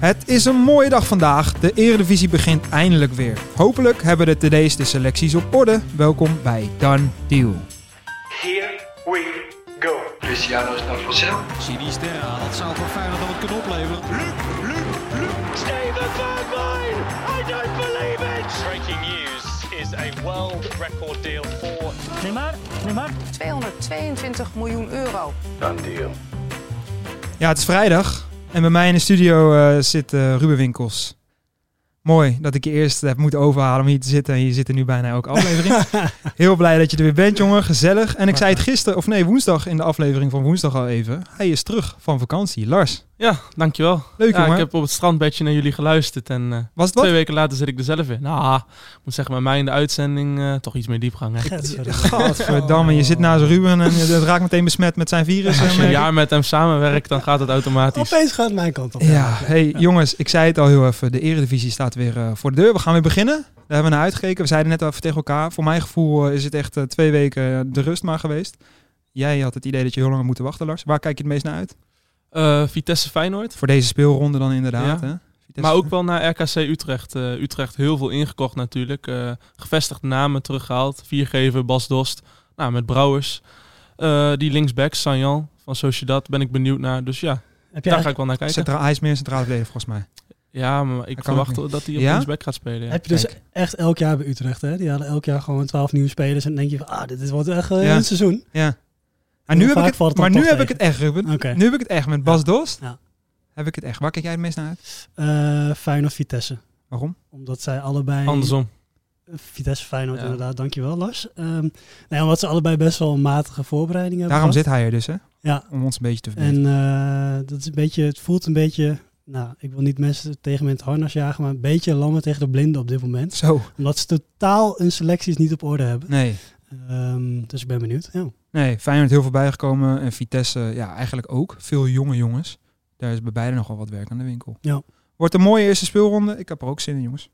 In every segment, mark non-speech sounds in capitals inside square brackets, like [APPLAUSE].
Het is een mooie dag vandaag. De Eredivisie begint eindelijk weer. Hopelijk hebben de TD's de selecties op orde. Welkom bij Done Deal. Here we go. Cristiano is naar Vassel. Sinisterra, dat zou voor Feyenoord dan het kunnen opleveren. Steven Bergwijn! I don't believe it! Breaking news is a world record deal for Neymar, Neymar. 222 miljoen euro. Done deal. Ja, het is vrijdag. En bij mij in de studio eh, zit eh, Ruben Winkels. Mooi dat ik je eerst heb moeten overhalen om hier te zitten. En je zit er nu bijna elke aflevering. [LAUGHS] Heel blij dat je er weer bent, jongen. Gezellig. En ik zei het gisteren, of nee, woensdag in de aflevering van woensdag al even. Hij is terug van vakantie. Lars, Ja, dankjewel. leuk ja, ik heb op het strandbedje naar jullie geluisterd en eh, Was het twee wat? weken later zit ik er zelf in. Nou, ik moet zeggen, met mij in de uitzending eh, toch iets meer diepgang. Hè? Gadverdamme, [LAUGHS] je zit naast Ruben en je [LAUGHS] raakt meteen besmet met zijn virus. Als je een jaar met hem samenwerkt, dan gaat het automatisch. Opeens gaat mijn kant op. Ja, hey jongens, ik zei het al heel even. De Eredivisie staat weer eh, voor de deur. We gaan weer beginnen. Daar hebben we naar uitgekeken. We zeiden net al even tegen elkaar. Voor mijn gevoel is het echt twee weken de rust maar geweest. Jij had het idee dat je heel lang had moeten wachten, Lars. Waar kijk je het meest naar uit? Eh, Vitesse Feyenoord, Voor deze speelronde dan inderdaad. Ja. Hè? Vitesse- maar ook wel naar RKC Utrecht. Eh, Utrecht heel veel ingekocht natuurlijk. Eh, gevestigde namen teruggehaald. Viergever, Bas Dost. Nou, met Brouwers. Eh, die linksback, Sanjan van Sociedad, ben ik benieuwd naar. Dus ja, Heb daar ga ik wel naar kijken. Centraal, hij is meer centraal verdediger volgens mij. Ja, maar ik kan verwacht dat hij op Ja? linksback gaat spelen. Ja. heb je dus Kijk. echt elk jaar bij Utrecht, hè? Die hadden elk jaar gewoon 12 nieuwe spelers. En dan denk je van, ah, dit, wordt echt Ja. een seizoen. Ja. Maar nu, heb ik het, maar nu heb ik echt, Ruben. Nu heb ik het echt met Bas Dost. Ja. Heb ik het echt. Waar kijk jij het meest naar uit? Eh Feyenoord Vitesse. Waarom? Omdat zij allebei... Andersom. Vitesse Feyenoord Ja. inderdaad, dankjewel Lars. Ehm nee, omdat ze allebei best wel een matige voorbereiding hebben Daarom gehad. zit hij er dus, hè? Ja, Om ons een beetje te verbeteren. en eh, dat is een beetje, het voelt een beetje... Nou, ik wil niet mensen tegen het harnas jagen, maar een beetje lammen tegen de blinden op dit moment. Zo. Omdat ze totaal hun selecties niet op orde hebben. Nee. Ehm, dus ik ben benieuwd. Ja. Nee, Feyenoord heel veel bijgekomen. En Vitesse, ja, eigenlijk ook. Veel jonge jongens. Daar is bij beide nogal wat werk aan de winkel. Ja. Wordt een mooie eerste speelronde. Ik heb er ook zin in, jongens.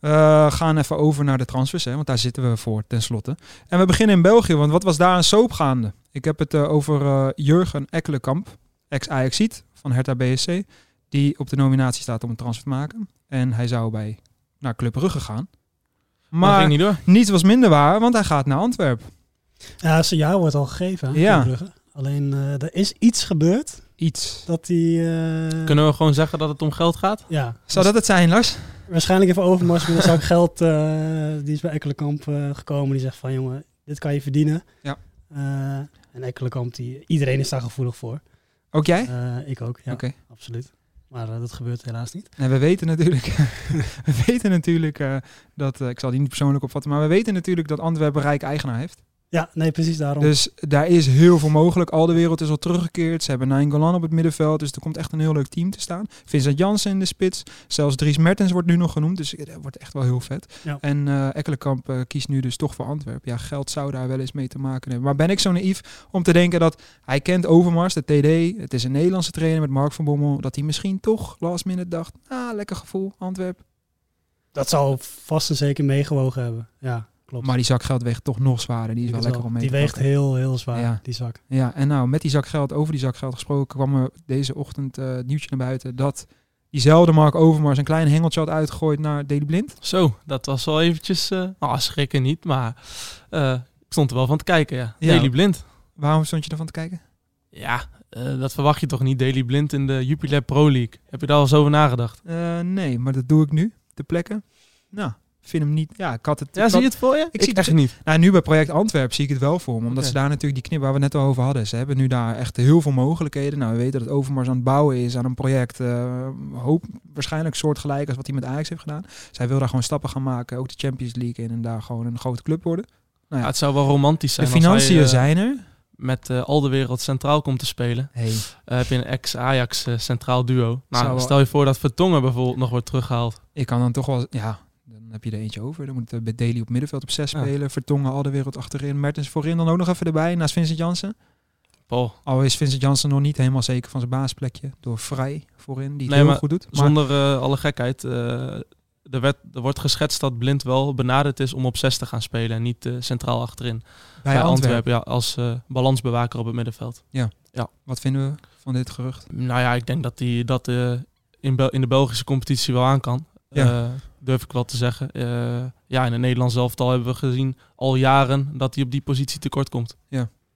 We gaan even over naar de transfers, hè, want daar zitten we voor tenslotte. En we beginnen in België, want wat was daar een soap gaande? Ik heb het eh, over eh, Jurgen Ekkelenkamp, ex-Ajaxiet van Hertha BSC, die op de nominatie staat om een transfer te maken. En hij zou bij naar Club Brugge gaan. Maar niet door. niets was minder waar, want hij gaat naar Antwerpen. Ja, zijn jaar wordt al gegeven. Ja. Alleen eh, er is iets gebeurd Iets. dat hij. eh, Kunnen we gewoon zeggen dat het om geld gaat? Ja, Zou dat het zijn, Lars? waarschijnlijk even Overmars met een zak geld. eh, die is bij Ekkelenkamp eh, gekomen. Die zegt van jongen, dit kan je verdienen. Ja. Eh, en Ekkelenkamp, die, iedereen is daar gevoelig voor. Ook jij? Eh, ik ook, ja, Oké. absoluut. Maar eh, dat gebeurt helaas niet. En we weten natuurlijk, [LAUGHS] we weten natuurlijk eh, dat, eh, ik zal die niet persoonlijk opvatten, maar we weten natuurlijk dat Antwerpen een rijke eigenaar heeft. Ja, nee, precies daarom. Dus daar is heel veel mogelijk. Al de wereld is al teruggekeerd. Ze hebben Nainggolan op het middenveld, dus er komt echt een heel leuk team te staan. Vincent Janssen in de spits. Zelfs Dries Mertens wordt nu nog genoemd, dus dat wordt echt wel heel vet. Ja. En eh Ekkelenkamp eh, kiest nu dus toch voor Antwerpen. Ja, geld zou daar wel eens mee te maken hebben. Maar ben ik zo naïef om te denken dat hij kent Overmars, de TD. Het is een Nederlandse trainer met Mark van Bommel. Dat hij misschien toch last minute dacht, ah, lekker gevoel, Antwerpen. dat zal vast en zeker meegewogen hebben. Ja, klopt. Maar die zak geld weegt toch nog zwaarder. Die is wel lekker om mee die te weegt pakken. heel, heel zwaar, Ja. die zak. Ja, en nou, met die zak geld, over die zak geld gesproken, kwam er deze ochtend eh, het nieuwtje naar buiten dat diezelfde Mark Overmars een klein hengeltje had uitgegooid naar Deli Blind. Zo, dat was wel eventjes... eh ah, schrikken niet, maar eh, ik stond er wel van te kijken, ja. Ja. Daily Blind. Waarom stond je ervan te kijken? Ja, eh, dat verwacht je toch niet, Daily Blind in de Jupiler Pro League. Heb je daar al eens over nagedacht? Eh, nee, maar dat doe ik nu, ter plekke. Nou, vind hem niet. Ja, ik had het. Ja, ik zie je het voor je? Ik, zie het- echt niet. Nou, nu bij Project Antwerp zie ik het wel voor me. Omdat ze daar natuurlijk die knip waar we net al over hadden. Ze hebben nu daar echt heel veel mogelijkheden. Nou, we weten dat Overmars aan het bouwen is aan een project. eh, hoop waarschijnlijk soortgelijk als wat hij met Ajax heeft gedaan. Zij wil daar gewoon stappen gaan maken. Ook de Champions League in en daar gewoon een grote club worden. Nou Ja, ja, het zou wel romantisch de zijn als financiën hij, eh, zijn er. met eh, al de wereld centraal komt te spelen. Hey. Heb je een ex-Ajax centraal duo. Nou, Zou stel je voor dat Vertongen bijvoorbeeld nog wordt teruggehaald. Ik kan dan toch wel, ja, heb je er eentje over. Dan moet uh, bij Daly op middenveld op 6 Ja. spelen. Vertongen al de wereld achterin. Mertens voorin dan ook nog even erbij naast Vincent Jansen. Paul, Al is Vincent Jansen nog niet helemaal zeker van zijn baasplekje. Door Vrij voorin, die het Nee, heel goed doet. Maar zonder eh, alle gekheid. eh, er, werd, er wordt geschetst dat Blind wel benaderd is om op 6 te gaan spelen. En niet eh, centraal achterin. bij, Bij Antwerpen. ja, als eh, balansbewaker op het middenveld. Wat vinden we van dit gerucht? Nou ja, ik denk dat, die, dat eh, in, Bel- in de Belgische competitie wel aan kan. Ja. Durf ik wel te zeggen. Eh, ja, in het Nederlands elftal hebben we gezien al jaren dat hij op die positie tekort komt.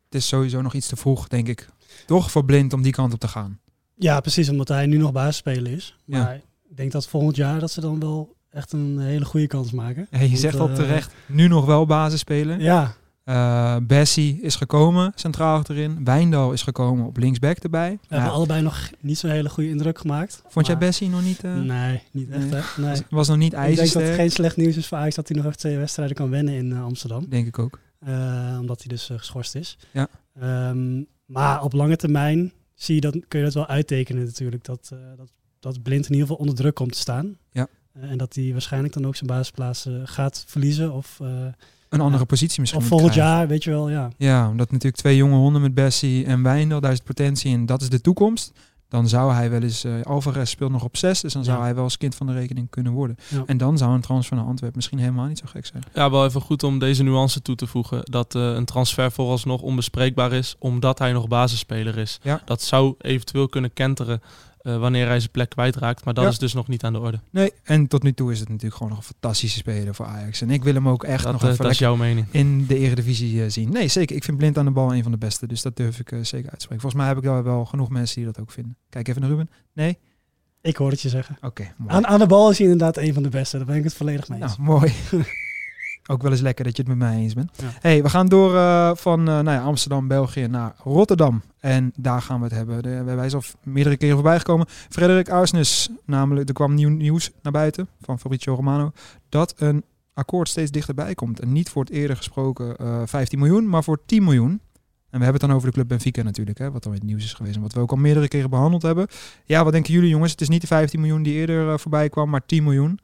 Het is sowieso nog iets te vroeg, denk ik. Toch voor blind om die kant op te gaan. Ja, precies, omdat hij nu nog basisspeler is. Ja. Maar ik denk dat volgend jaar dat ze dan wel echt een hele goede kans maken. Ja, je zegt al eh, terecht, nu nog wel basis spelen. Ja, Eh, Bessie is gekomen, centraal achterin. Wijndal is gekomen op linksback erbij. we hebben Ja, allebei nog niet zo'n hele goede indruk gemaakt. vond jij Bessie nog niet... eh, Nee, niet echt. nee. Hè? Nee. was, was nog niet Ik denk dat ijzersterk? het geen slecht nieuws is voor Ajax dat hij nog even twee wedstrijden kan wennen in eh, Amsterdam. Denk ik ook. Omdat hij dus geschorst is. Ja. Ehm, maar op lange termijn zie je dat, kun je dat wel uittekenen natuurlijk. Dat, dat, dat Blind in ieder geval onder druk komt te staan. Ja. En dat hij waarschijnlijk dan ook zijn basisplaats gaat verliezen. Of, Een andere Ja. positie misschien of volgend krijgen. jaar, weet je wel, ja. Ja, omdat natuurlijk twee jonge honden met Bessie en Wijndal, daar is de potentie in. Dat is de toekomst. Dan zou hij wel eens... eh Alvarez speelt nog op zes, dus dan zou Ja. hij wel eens kind van de rekening kunnen worden. Ja. En dan zou een transfer naar Antwerpen misschien helemaal niet zo gek zijn. Ja, wel even goed om deze nuance toe te voegen. Dat eh, een transfer vooralsnog onbespreekbaar is, omdat hij nog basisspeler is. Ja. Dat zou eventueel kunnen kenteren eh, wanneer hij zijn plek kwijtraakt. Maar dat Ja. is dus nog niet aan de orde. Nee, en tot nu toe is het natuurlijk gewoon nog een fantastische speler voor Ajax. En ik wil hem ook echt Dat, nog eh, even dat is jouw mening. in de Eredivisie eh, zien. Nee, zeker. Ik vind Blind aan de bal een van de beste. Dus dat durf ik zeker uitspreken. Volgens mij heb ik wel, wel genoeg mensen die dat ook vinden. Kijk even naar Ruben. Nee? Ik hoor het je zeggen. Oké, mooi. Aan, aan de bal is hij inderdaad een van de beste. Daar ben ik het volledig mee eens. Nou, mooi. [LAUGHS] ook wel eens lekker dat je het met mij eens bent. Ja. hey, we gaan door eh, van eh, nou ja, Amsterdam, België naar Rotterdam. En daar gaan we het hebben. De, wij zijn al meerdere keren voorbij gekomen. Frederik Arsnes, namelijk, er kwam nieuw nieuws naar buiten van Fabrizio Romano. Dat een akkoord steeds dichterbij komt. En niet voor het eerder gesproken eh 15 miljoen, maar voor 10 miljoen. En we hebben het dan over de club Benfica natuurlijk, hè, wat dan in het nieuws is geweest. En wat we ook al meerdere keren behandeld hebben. Ja, wat denken jullie jongens? Het is niet de 15 miljoen die eerder eh, voorbij kwam, maar 10 miljoen.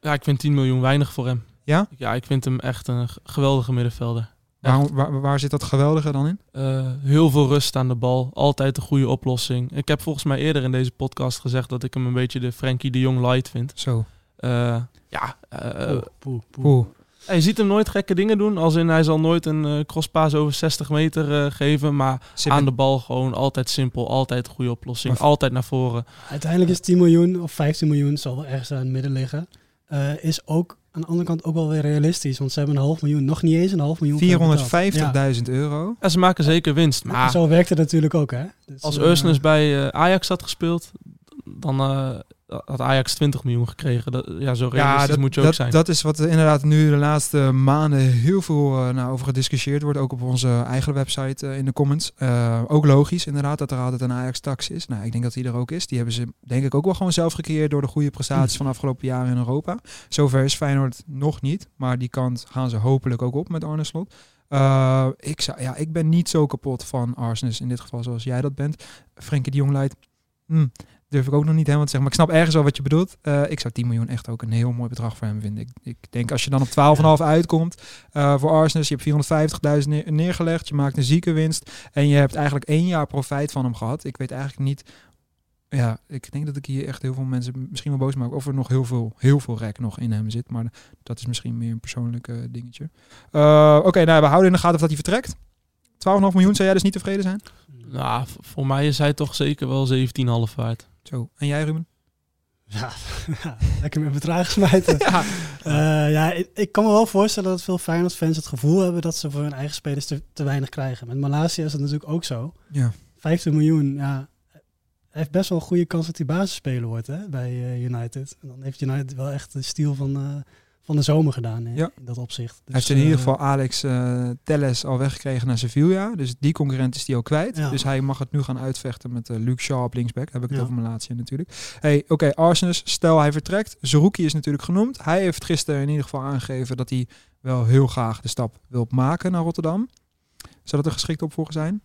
Ja, ik vind 10 miljoen weinig voor hem. Ja? Ja, ik vind hem echt een geweldige middenvelder. Waar, waar, waar zit dat geweldige dan in? Eh, heel veel rust aan de bal. Altijd een goede oplossing. Ik heb volgens mij eerder in deze podcast gezegd dat ik hem een beetje de Frenkie de Jong light vind. Zo. Eh, ja, eh, Poeh, poeh, poeh. Oeh. je ziet hem nooit gekke dingen doen. Als in hij zal nooit een eh, crosspaas over 60 meter eh, geven. Maar aan de bal gewoon altijd simpel. Altijd een goede oplossing. Maar- Altijd naar voren. Uiteindelijk is 10 miljoen of 15 miljoen, zal wel ergens aan het midden liggen. Eh, is ook aan de andere kant ook wel weer realistisch. Want ze hebben een half miljoen, nog niet eens een half miljoen. voor hem betaald. 450.000 euro. En ze maken zeker winst. Ja. Maar Zo werkt het natuurlijk ook, hè? Dus, als eh, Ursnes bij eh, Ajax had gespeeld, dan eh, had Ajax 20 miljoen gekregen. Dat, ja, zo realistisch dat, moet je ook dat, zijn. dat is wat er inderdaad nu de laatste maanden heel veel eh, nou, over gediscussieerd wordt. Ook op onze eigen website eh, in de comments. Eh, ook logisch inderdaad dat er altijd een Ajax-tax is. Nou, ik denk dat die er ook is. Die hebben ze denk ik ook wel gewoon zelf gecreëerd door de goede prestaties van afgelopen jaren in Europa. Zover is Feyenoord nog niet. Maar die kant gaan ze hopelijk ook op met Arne Slot. Ik, zou, ja, ik ben niet zo kapot van Arsenal in dit geval zoals jij dat bent. Frenkie de Jong leidt. hmm, durf ik ook nog niet helemaal te zeggen. Maar ik snap ergens wel wat je bedoelt. Eh, ik zou 10 miljoen echt ook een heel mooi bedrag voor hem vinden. Ik, ik denk als je dan op 12,5 uitkomt eh, voor Arsenal. Je hebt 450.000 neer- neergelegd. Je maakt een zieke winst. En je hebt eigenlijk één jaar profijt van hem gehad. Ik weet eigenlijk niet... Ja, ik denk dat ik hier echt heel veel mensen misschien wel boos maak. Of er nog heel veel, heel veel rek nog in hem zit. Maar dat is misschien meer een persoonlijk dingetje. Eh, Oké, nou, we houden in de gaten of dat hij vertrekt. 12,5 miljoen, zou jij dus niet tevreden zijn? Nou, voor mij is hij toch zeker wel 17,5 waard. Zo. En jij, Ruben? [LAUGHS] Ja, lekker met bedrag smijten. [LAUGHS] Ja. Eh, ja, ik, ik kan me wel voorstellen dat veel Feyenoord-fans het gevoel hebben dat ze voor hun eigen spelers te, te weinig krijgen. Met Malasia is dat natuurlijk ook zo. Ja. 15 miljoen, ja. Hij heeft best wel een goede kans dat hij basisspeler wordt hè, bij eh, United. En dan heeft United wel echt de stiel van, eh, van de zomer gedaan in, Ja. in dat opzicht. Dus, Hij heeft in ieder eh, geval Alex eh Telles al weggekregen naar Sevilla. Dus die concurrent is die ook kwijt. Ja. Dus hij mag het nu gaan uitvechten met eh, Luke Shaw op linksback. Heb ik het Ja. over Malatia natuurlijk. Hey, oké, Arsenal, stel hij vertrekt. Zerouki is natuurlijk genoemd. Hij heeft gisteren in ieder geval aangegeven dat hij wel heel graag de stap wil maken naar Rotterdam. Zou dat een geschikte opvolger zijn?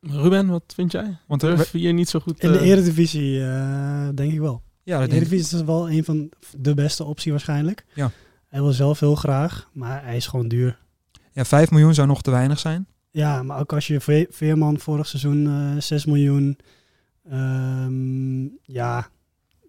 Ruben, wat vind jij? Want er, Durf je hier niet zo goed... In de Eredivisie eh, denk ik wel. Ja, dat. Eredivisie is wel een van de beste optie waarschijnlijk. Ja. Hij wil zelf heel graag, maar hij is gewoon duur. Ja, 5 miljoen zou nog te weinig zijn. Ja, maar ook als je Ve- Veerman vorig seizoen eh 6 miljoen. ehm, ja,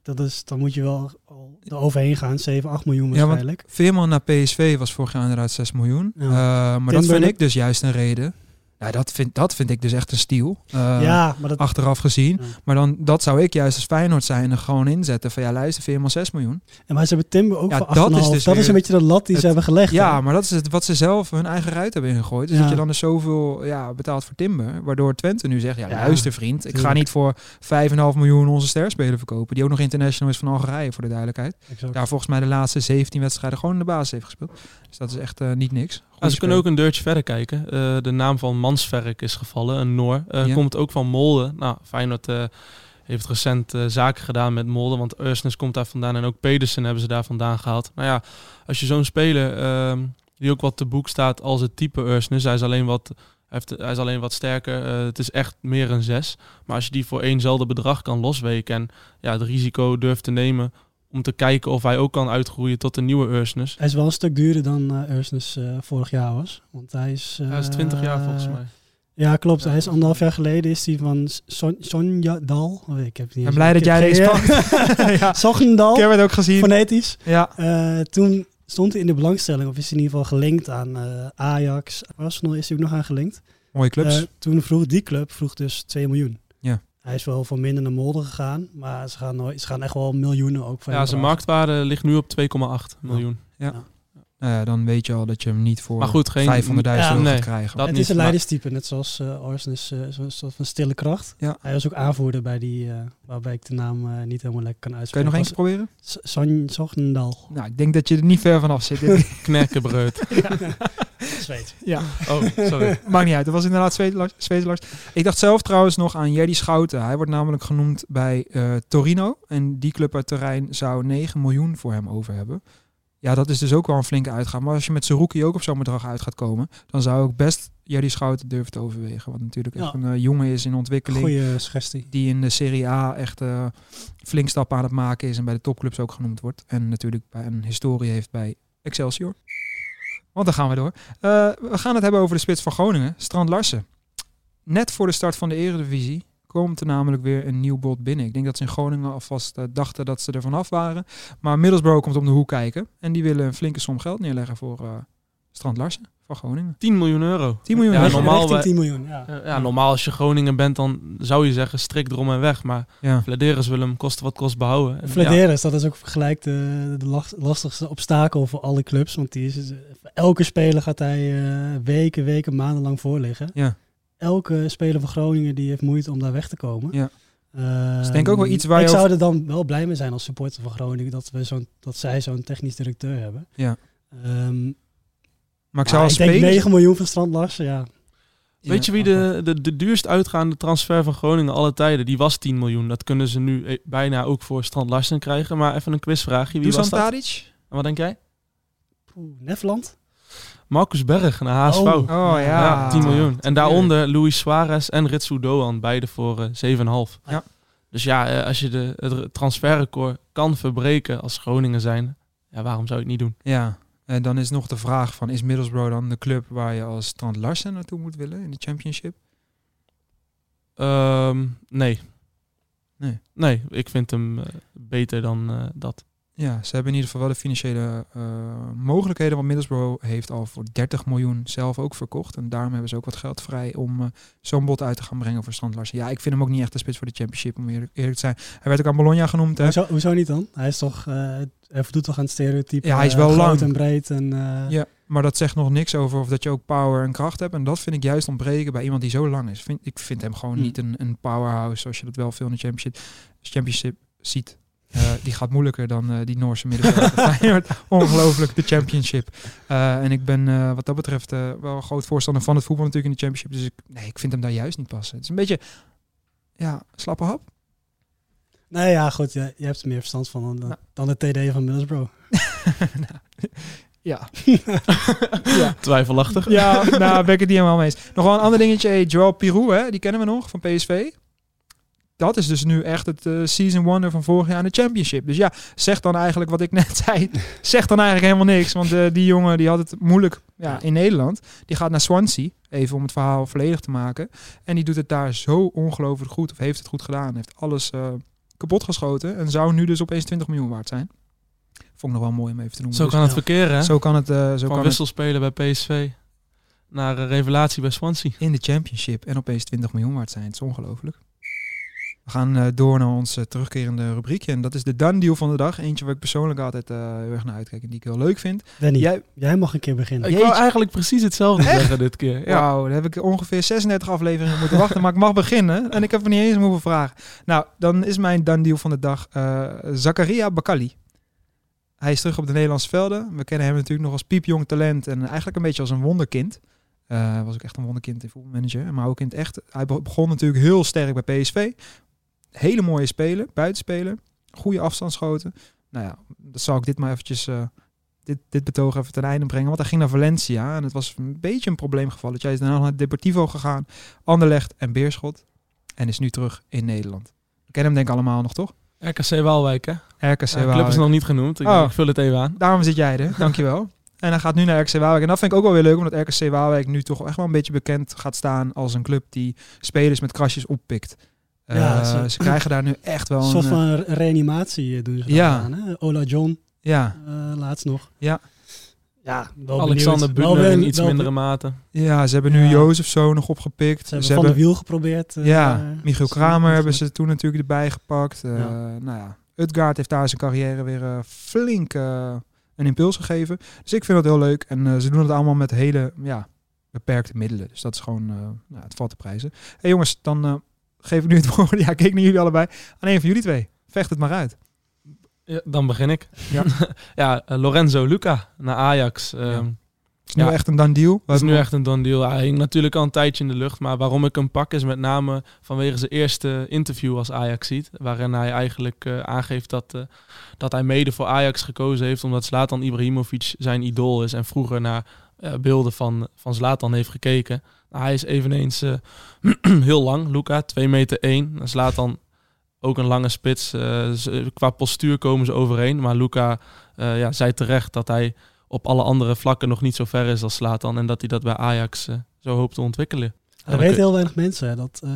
dat is, dan moet je wel al er overheen gaan. 7, 8 miljoen Ja, want- waarschijnlijk. Veerman naar PSV was vorig jaar inderdaad 6 miljoen. Ja. Eh, maar dat vind ik dus juist een reden Nou, dat vind, dat vind ik dus echt een stiel. eh, ja, maar dat, Achteraf gezien. Ja. Maar dan, dat zou ik juist als Feyenoord zijn gewoon inzetten van ja, luister, 4,6 miljoen. en maar ze hebben Timber ook Ja, voor 8,5. dat is dus dat is een beetje de lat die het- ze hebben gelegd. Ja, hè? maar dat is het wat ze zelf hun eigen ruit hebben ingegooid. Dus Ja. dat je dan dus zoveel ja, betaalt voor Timber. Waardoor Twente nu zegt, ja, luister vriend, ik ga niet voor 5,5 miljoen onze sterspeler verkopen. Die ook nog international is van Algerije, voor de duidelijkheid. Exact. Daar volgens mij de laatste 17 wedstrijden gewoon in de basis heeft gespeeld. Dus dat is echt eh, niet niks. Ja, Goeie ze kunnen ook een deurtje verder kijken. Eh, de naam van Mansverk is gevallen, een Noor. Ja. Komt ook van Molde. Nou, Feyenoord eh, heeft recent zaken gedaan met Molde. Want Ursnes komt daar vandaan en ook Pedersen hebben ze daar vandaan gehaald. Nou ja, als je zo'n speler ehm, die ook wat te boek staat als het type Ursnes. Hij is alleen wat, heeft, hij is alleen wat sterker. Het is echt meer een zes. Maar als je die voor éénzelfde bedrag kan losweken en ja, het risico durft te nemen om te kijken of hij ook kan uitgroeien tot een nieuwe Ursnes. Hij is wel een stuk duurder dan eh, vorig jaar was. Want hij is... Hij is 20 jaar eh, volgens mij. Ja, klopt. Ja. Hij is anderhalf jaar geleden is hij van Son- Sonja Dal. Oh, ik heb het niet ben blij dat jij deze pakt. [LAUGHS] ja. Sognendal, Ik heb het ook gezien. fonetisch. Ja, Eh, toen stond hij in de belangstelling, of is hij in ieder geval gelinkt aan eh, Ajax. Arsenal is hij ook nog aan gelinkt. mooie clubs. Toen vroeg die club vroeg dus 2 miljoen. Ja. Hij is wel voor minder naar Molde gegaan, maar ze gaan, nooit, ze gaan echt wel miljoenen ook voor Ja, zijn marktwaarde ligt nu op 2,8 miljoen. Nou ja, dan weet je al dat je hem niet voor Maar goed, geen- 500.000 Ja, euro nee, gaat krijgen. dat het niet, is een leiderstype, net zoals uh, Arsen is zo'n soort van stille kracht. Ja. Hij was ook aanvoerder bij die, eh, waarbij ik de naam niet helemaal lekker kan Kan je uitspreken. nog keer proberen? S- Son Sognendal. Nou, ik denk dat je er niet ver vanaf zit. [LAUGHS] Knekkenbreut. [LAUGHS] [LAUGHS] Zweet. ja, Oh, sorry. [LAUGHS] maakt niet uit. Dat was inderdaad. Zweedlars. Ik dacht zelf trouwens nog aan Jerry Schouten. Hij wordt namelijk genoemd bij eh, Torino. En die club uit terrein zou 9 miljoen voor hem over hebben. Ja, dat is dus ook wel een flinke uitgaan. Maar als je met Zerouki ook op zo'n bedrag uit gaat komen, dan zou ik best Jerry Schouten durven te overwegen. Wat natuurlijk echt een eh, jongen is in ontwikkeling. Goeie suggestie. Die in de Serie A echt eh, flink stappen aan het maken is en bij de topclubs ook genoemd wordt. En natuurlijk bij een historie heeft bij Excelsior. Want dan gaan we door. Eh, we gaan het hebben over de spits van Groningen, Strand Larsen. Net voor de start van de Eredivisie komt er namelijk weer een nieuw bod binnen. Ik denk dat ze in Groningen alvast eh, dachten dat ze er vanaf waren. Maar Middlesbrough komt om de hoek kijken. En die willen een flinke som geld neerleggen voor eh, Strand Larsen van Groningen. 10 miljoen euro. 10 miljoen Ja, normaal Richting wij- 10 miljoen, ja. Ja, ja, normaal als je Groningen bent, dan zou je zeggen strik erom en weg. Maar Ja. Vladeris wil hem kosten wat kost behouden. En ja, Flederis, dat is ook gelijk de, de lastigste obstakel voor alle clubs. Want die is, eh, voor elke speler gaat hij eh, weken, weken, maandenlang voorliggen. Ja. Elke speler van Groningen die heeft moeite om daar weg te komen. Ja. Ik denk ook wel iets waar je Ik zou over- er dan wel blij mee zijn als supporter van Groningen dat, we zo'n, dat zij zo'n technisch directeur hebben. Ja. Ehm, Maar ik zou maar als ik denk speler... 9 miljoen van Strand Larsen, ja. Weet je wie de, de, de duurst uitgaande transfer van Groningen alle tijden? Die was 10 miljoen. Dat kunnen ze nu eh, bijna ook voor Strand Larsen krijgen. Maar even een quizvraagje. Wie Dusan was dat? Tadic? En wat denk jij? Nefland? Marcus Berg naar HSV. Oh. Oh ja. Ja, 10 miljoen. En daaronder Luis Suarez en Ritsu Doan, beide voor eh 7,5. Ja. Dus ja, eh, als je de, het transferrecord kan verbreken als Groningen zijn, ja, waarom zou je het niet doen? Ja, en dan is nog de vraag van, is Middlesbrough dan de club waar je als Strand Larsen naartoe moet willen in de championship? Ehm, nee. Nee. Nee, ik vind hem eh, beter dan eh, dat. Ja, ze hebben in ieder geval wel de financiële eh, mogelijkheden, want Middlesbrough heeft al voor 30 miljoen zelf ook verkocht. En daarom hebben ze ook wat geld vrij om eh, zo'n bod uit te gaan brengen voor Strand Larsen. Ja, ik vind hem ook niet echt de spits voor de championship, om eerlijk, eerlijk te zijn. Hij werd ook aan Bologna genoemd. Hè? Hoezo, hoezo niet dan? Hij is toch, eh hij voldoet toch aan het stereotype. Ja, hij is wel lang. en breed. En, Ja, maar dat zegt nog niks over of dat je ook power en kracht hebt. En dat vind ik juist ontbreken bij iemand die zo lang is. Vind, ik vind hem gewoon Hm. niet een, een powerhouse zoals je dat wel veel in de championship, championship ziet. Eh, die gaat moeilijker dan eh, die Noorse middenvelder. [LAUGHS] Ongelooflijk, de championship. Eh, en ik ben eh, wat dat betreft eh, wel een groot voorstander van het voetbal natuurlijk in de championship. Dus ik, nee, ik vind hem daar juist niet passen. Het is een beetje, ja, slappe hap. Nee, ja, goed. Je, je hebt er meer verstand van dan, Nou. dan de TD van Middlesbrough. [LAUGHS] [LAUGHS] ja. Twijfelachtig. Ja, nou ben ik het niet helemaal mee eens. Nog wel een ander dingetje. Hey, Joel Pirou, hè, die kennen we nog van PSV. Dat is dus nu echt het eh, season wonder van vorig jaar in de championship. Dus ja, zeg dan eigenlijk wat ik [LAUGHS] net zei. zeg dan eigenlijk helemaal niks. Want eh, die jongen die had het moeilijk ja, in Nederland. Die gaat naar Swansea, even om het verhaal volledig te maken. En die doet het daar zo ongelooflijk goed. Of heeft het goed gedaan. Heeft alles eh, kapot geschoten. En zou nu dus opeens 20 miljoen waard zijn. Vond ik nog wel mooi om even te noemen. Zo Dus kan het verkeren, hè? zo kan het. zo Van kan het wisselspeler bij PSV naar een revelatie bij Swansea. in de championship en opeens 20 miljoen waard zijn. Het is ongelooflijk. We gaan eh, door naar ons eh, terugkerende rubriekje. En dat is de done deal van de dag. Eentje waar ik persoonlijk altijd eh, heel erg naar uitkijk en die ik heel leuk vind. Danny, jij, Jij, mag een keer beginnen. Ik Jeetje. wou eigenlijk precies hetzelfde zeggen dit keer. Ja. Wauw, daar heb ik ongeveer 36 afleveringen moeten wachten. Maar ik mag beginnen. En ik heb er niet eens om hoeven vragen. Nou, dan is mijn done deal van de dag eh Zakaria Bakali. Hij is terug op de Nederlandse velden. We kennen hem natuurlijk nog als piepjong talent. En eigenlijk een beetje als een wonderkind. Eh was ook echt een wonderkind in voetbalmanager. Maar ook in het echt. Hij be- begon natuurlijk heel sterk bij PSV. Hele mooie speler, buitenspeler. Goede afstandsschoten. Nou ja, dat zal ik dit maar eventjes... eh, dit, dit betoog even ten einde brengen. Want hij ging naar Valencia. En het was een beetje een probleemgeval. Hij is daarna naar Deportivo gegaan. Anderlecht en Beerschot. En is nu terug in Nederland. We kennen hem denk ik allemaal nog, toch? RKC Waalwijk, hè? RKC Ja, Waalwijk. club is nog niet genoemd. Ik, Oh. ik vul het even aan. Daarom zit jij er. [LAUGHS] Dankjewel. En hij gaat nu naar RKC Waalwijk. En dat vind ik ook wel weer leuk. Omdat RKC Waalwijk nu toch echt wel een beetje bekend gaat staan als een club die spelers met krasjes oppikt. Ja, Eh, ze- ze, krijgen daar nu echt wel Een een... soort eh, van re- reanimatie eh, doen ze Ja. aan. Hè? Ola John, ja, eh, laatst nog. Ja. Ja, wel Alexander Wel in iets wel mindere mate. ja, ze hebben nu Ja. Jozef zo nog opgepikt. Ze hebben Ze Van hebben, de Wiel geprobeerd. eh, ja, Michiel Kramer hebben ze toen natuurlijk erbij gepakt. Eh, Ja. Nou ja, Utgaard heeft daar zijn carrière weer eh, flink een impuls gegeven. Dus ik vind dat heel leuk. En ze doen het allemaal met hele ja, beperkte middelen. Dus dat is gewoon, eh nou, het valt te prijzen. hey jongens, dan eh, geef ik nu het [LAUGHS] woord. Ja, keek naar jullie allebei. Aan een van jullie twee. Vecht het maar uit. Ja, dan begin ik. Ja. [LAUGHS] ja, eh, Lorenzo Luca naar Ajax. Ja. Het is nu echt een done deal. Is nu echt een done deal. Hij hing natuurlijk al een tijdje in de lucht. Maar waarom ik hem pak is met name vanwege zijn eerste interview als Ajax ziet. Waarin hij eigenlijk eh, aangeeft dat, eh, dat hij mede voor Ajax gekozen heeft. Omdat Zlatan Ibrahimovic zijn idool is. En vroeger naar beelden van, van Zlatan heeft gekeken. Nou, hij is eveneens eh, [CLEARS THROAT] heel lang, Luca. 2 meter 1. Zlatan ook een lange spits. Eh, ze- qua postuur komen ze overeen. Maar Luca eh, ja, zei terecht dat hij op alle andere vlakken nog niet zo ver is als Slatan. En dat hij dat bij Ajax zo hoopt te ontwikkelen. Weten heel weinig mensen. Dat eh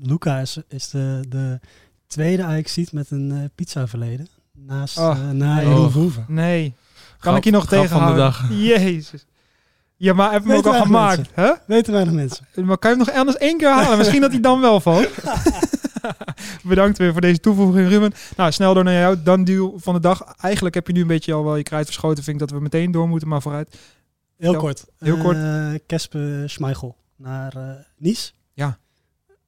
Luca is, is de, de tweede Ajax-ziet met een pizza verleden. Naast Oh, na nee. Jeroen Oh. Nee. Kan Grap- ik je nog grap van de tegenhouden? dag. Jezus. Ja, maar heb je hem ook al gemaakt? Hè? Weten weinig mensen. Maar kan je hem nog anders één keer halen? Misschien dat hij dan wel valt. [LAUGHS] Bedankt weer voor deze toevoeging, Ruben. Nou, snel door naar jou. Dan deal van de dag. Eigenlijk heb je nu een beetje al wel je kruid verschoten. Vind ik dat we meteen door moeten, maar vooruit. Heel kort. heel kort. Eh, Kespe Schmeichel naar eh Nice. Ja.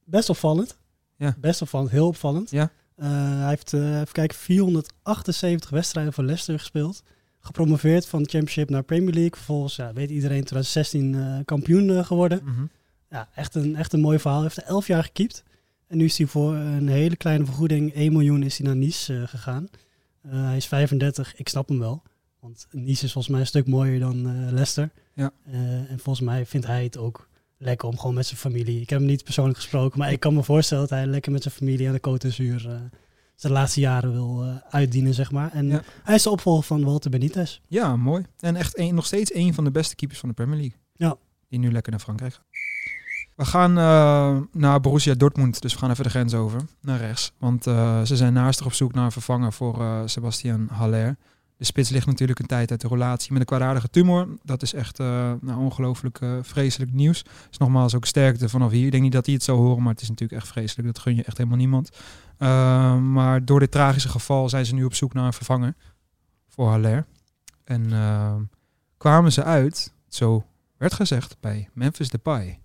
Best opvallend. Ja. Best opvallend. Heel opvallend. Ja. Eh, hij heeft, eh even kijken, 478 wedstrijden voor Leicester gespeeld. Gepromoveerd van de Championship naar Premier League. Vervolgens, ja, weet iedereen, 2016 eh, kampioen eh, geworden. Mhm. Ja, echt een, echt een mooi verhaal. Hij heeft er 11 jaar gekiept. En nu is hij voor een hele kleine vergoeding, 1 miljoen, is hij naar Nice eh, gegaan. Hij is 35, ik snap hem wel. Want Nice is volgens mij een stuk mooier dan Leicester. Ja. En volgens mij vindt hij het ook lekker om gewoon met zijn familie... Ik heb hem niet persoonlijk gesproken, maar ik kan me voorstellen dat hij lekker met zijn familie aan de Côte d'Azur... eh, zijn laatste jaren wil eh, uitdienen, zeg maar. En Ja. hij is de opvolger van Walter Benitez. Ja, mooi. En echt een, nog steeds een van de beste keepers van de Premier League. Ja. Die nu lekker naar Frankrijk gaat. We gaan eh, naar Borussia Dortmund. Dus we gaan even de grens over. Naar rechts. Want eh, ze zijn naastig op zoek naar een vervanger voor eh Sebastian Haller. De spits ligt natuurlijk een tijd uit de relatie met een kwaadaardige tumor. Dat is echt eh, nou, ongelooflijk eh, vreselijk nieuws. Dus nogmaals ook sterkte vanaf hier. Ik denk niet dat hij het zou horen, maar het is natuurlijk echt vreselijk. Dat gun je echt helemaal niemand. Eh, maar door dit tragische geval zijn ze nu op zoek naar een vervanger voor Haller. En kwamen ze uit, zo werd gezegd, bij Memphis Depay.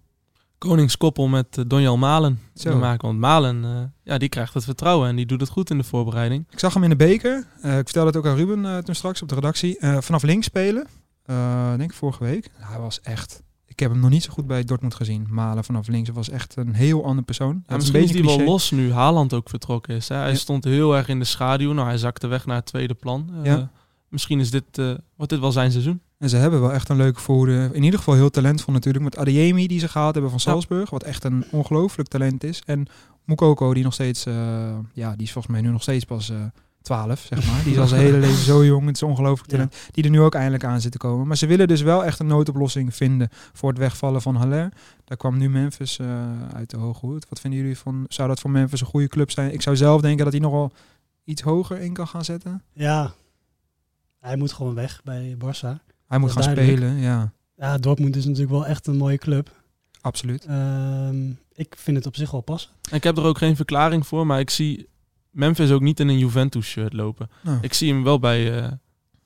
Koningskoppel met uh, Donjal Malen Zo. te maken. Want Malen, eh, ja, die krijgt het vertrouwen en die doet het goed in de voorbereiding. Ik zag hem in de beker. Eh, ik vertelde het ook aan Ruben eh, toen straks op de redactie. Eh, vanaf links spelen. Eh, denk ik vorige week. Hij was echt... Ik heb hem nog niet zo goed bij Dortmund gezien. Malen vanaf links. Hij was echt een heel andere persoon. Ja, misschien is een die beetje wel los nu Haaland ook vertrokken is. Hè? Hij Ja. stond heel erg in de schaduw. Nou, hij zakte weg naar het tweede plan. Eh, Ja. Misschien is dit, eh, wordt dit wel zijn seizoen. En ze hebben wel echt een leuke voorhoede. In ieder geval heel talentvol natuurlijk. Met Adeyemi die ze gehaald hebben van. Salzburg. Wat echt een ongelooflijk talent is. En Mukoko die nog steeds... eh, ja, die is volgens mij nu nog steeds pas eh 12, zeg maar. Die is al zijn [LAUGHS] hele leven zo jong. Het is ongelooflijk Ja. talent. Die er nu ook eindelijk aan zit te komen. Maar ze willen dus wel echt een noodoplossing vinden voor het wegvallen van Haller. Daar kwam nu Memphis eh, uit de hoge hoed. Wat vinden jullie van... Zou dat voor Memphis een goede club zijn? Ik zou zelf denken dat hij nogal iets hoger in kan gaan zetten. Ja, hij moet gewoon weg bij Barça. Hij moet gaan duidelijk. spelen, ja. Ja, Dortmund is natuurlijk wel echt een mooie club. Absoluut. Ehm, ik vind het op zich wel passen. Ik heb er ook geen verklaring voor, maar ik zie Memphis ook niet in een Juventus-shirt lopen. Nou. Ik zie hem wel bij eh,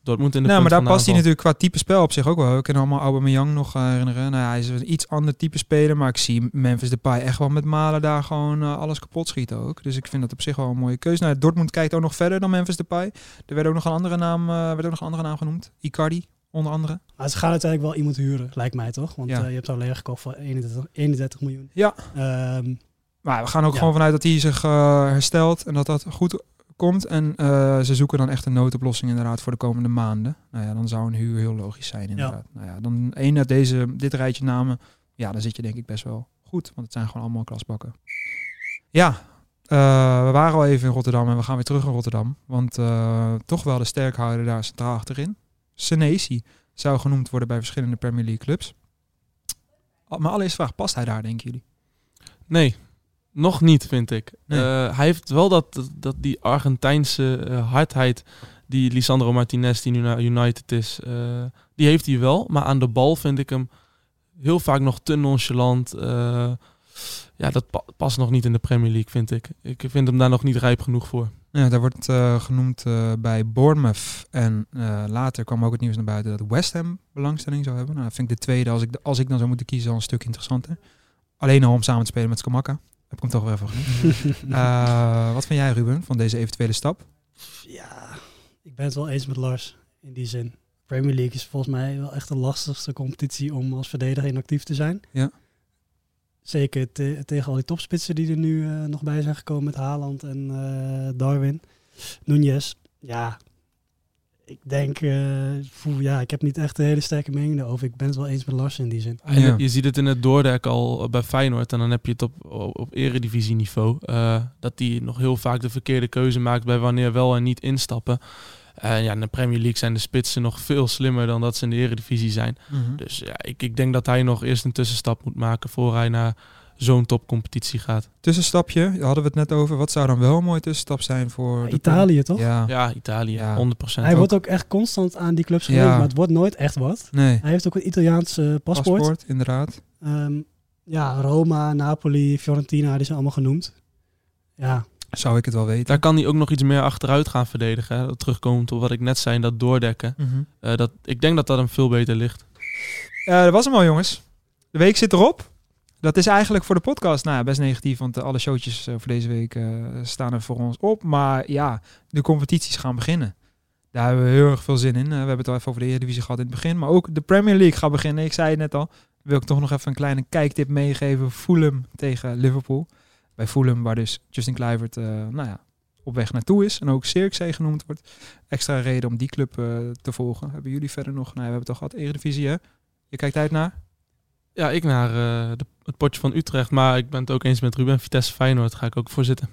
Dortmund in de Nou, maar daar van past hij natuurlijk qua type spel op zich ook wel. Ik kan allemaal Aubameyang nog eh, herinneren. Nou, ja, hij is een iets ander type speler, maar ik zie Memphis Depay echt wel met Malen daar gewoon eh, alles kapot schieten ook. Dus ik vind dat op zich wel een mooie keuze. Nou, Dortmund kijkt ook nog verder dan Memphis Depay. Er werd ook nog een andere naam, eh, werd ook nog een andere naam genoemd. Icardi, onder andere. Maar ze gaan uiteindelijk wel iemand huren, lijkt mij toch? Want Ja. eh, je hebt alleen gekocht voor 31, 31 miljoen. Ja. Ehm, Maar we gaan ook Ja. gewoon vanuit dat hij zich eh, herstelt en dat dat goed komt. En eh, ze zoeken dan echt een noodoplossing inderdaad voor de komende maanden. Nou ja, dan zou een huur heel logisch zijn inderdaad. Nou ja, dan één uit deze, dit rijtje namen, ja, dan zit je denk ik best wel goed. Want het zijn gewoon allemaal klasbakken. Ja, we waren al even in Rotterdam en we gaan weer terug in Rotterdam. Want toch wel de sterkhouder daar centraal achterin. Senesi zou genoemd worden bij verschillende Premier League clubs. Al- Maar allereerst vraag, past hij daar denken jullie? Nee, nog niet, vind ik. Nee. Eh, hij heeft wel dat, dat, dat die Argentijnse eh, hardheid die Lisandro Martinez, die nu naar United is, eh, die heeft hij wel. Maar aan de bal vind ik hem heel vaak nog te nonchalant. Ja, dat pa- past nog niet in de Premier League, vind ik. Ik vind hem daar nog niet rijp genoeg voor. Ja, daar wordt eh, genoemd eh, bij Bournemouth. En eh, later kwam ook het nieuws naar buiten dat West Ham belangstelling zou hebben. Nou, dat vind ik de tweede, als ik, als ik dan zou moeten kiezen, al een stuk interessanter. Alleen al om samen te spelen met Skamaka. Heb ik hem toch wel even genoemd. [LAUGHS] Eh, wat vind jij, Ruben, van deze eventuele stap? ja, ik ben het wel eens met Lars in die zin. Premier League is volgens mij wel echt de lastigste competitie om als verdediger inactief te zijn. Ja. Zeker te- tegen al die topspitsen die er nu eh, nog bij zijn gekomen met Haaland en eh, Darwin. Nunez, ja, ik denk, eh, poeh, ja, ik heb niet echt een hele sterke mening daarover. Ik ben het wel eens met Lars in die zin. Ja. Je ziet het in het doordek al bij Feyenoord. En dan heb je het op, op, op eredivisieniveau. eh dat hij nog heel vaak de verkeerde keuze maakt bij wanneer wel en niet instappen. Ja, in de Premier League zijn de spitsen nog veel slimmer dan dat ze in de eredivisie zijn. Dus ja, ik, ik denk dat hij nog eerst een tussenstap moet maken voor hij naar zo'n topcompetitie gaat. Tussenstapje, daar hadden we het net over. Wat zou dan wel een mooie tussenstap zijn voor... Italië toch? Ja, Ja, Italië, Ja. 100%. Hij wordt ook echt constant aan die clubs gelinkt, Ja. maar het wordt nooit echt wat. nee. Hij heeft ook een Italiaans paspoort. Paspoort, inderdaad. Ehm, ja, Roma, Napoli, Fiorentina, die zijn allemaal genoemd. Ja, Zou ik het wel weten. Daar kan hij ook nog iets meer achteruit gaan verdedigen. Hè? Terugkomend op wat ik net zei, dat doordekken. Mhm. Eh, dat, ik denk dat dat hem veel beter ligt. Eh, dat was hem al, jongens. De week zit erop. Dat is eigenlijk voor de podcast nou, ja, best negatief, want alle showtjes eh, voor deze week staan er voor ons op. Maar ja, de competities gaan beginnen. Daar hebben we heel erg veel zin in. We hebben het al even over de Eredivisie gehad in het begin. Maar ook de Premier League gaat beginnen. Ik zei het net al. Wil ik toch nog even een kleine kijktip meegeven. Fulham tegen Liverpool. Bij Fulham, waar dus Justin Kluivert eh, nou ja, op weg naartoe is. En ook Zirkzee genoemd wordt. Extra reden om die club eh, te volgen. Hebben jullie verder nog... Nou, we hebben het al gehad. Eredivisie, hè? Je kijkt uit naar? Ja, ik naar eh, de, het potje van Utrecht. Maar ik ben het ook eens met Ruben. Vitesse Feyenoord ga ik ook voor zitten.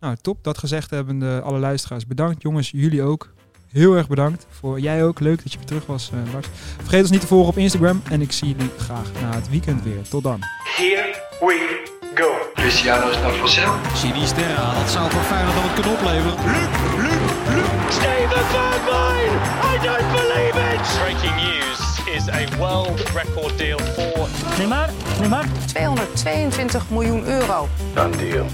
Nou, top. Dat gezegd hebben de alle luisteraars bedankt. Jongens, jullie ook. Heel erg bedankt. Voor jij ook. Leuk dat je weer terug was, eh, Lars. Vergeet ons niet te volgen op Instagram. En ik zie jullie graag na het weekend weer. Tot dan. Here we go. Cristiano is naar Vassel. Sinisterra, dat zou voor Feyenoord dan wat kunnen opleveren. Steven Bergwijn! I don't believe it! Breaking news is a world record deal for 222 miljoen euro. Done deal.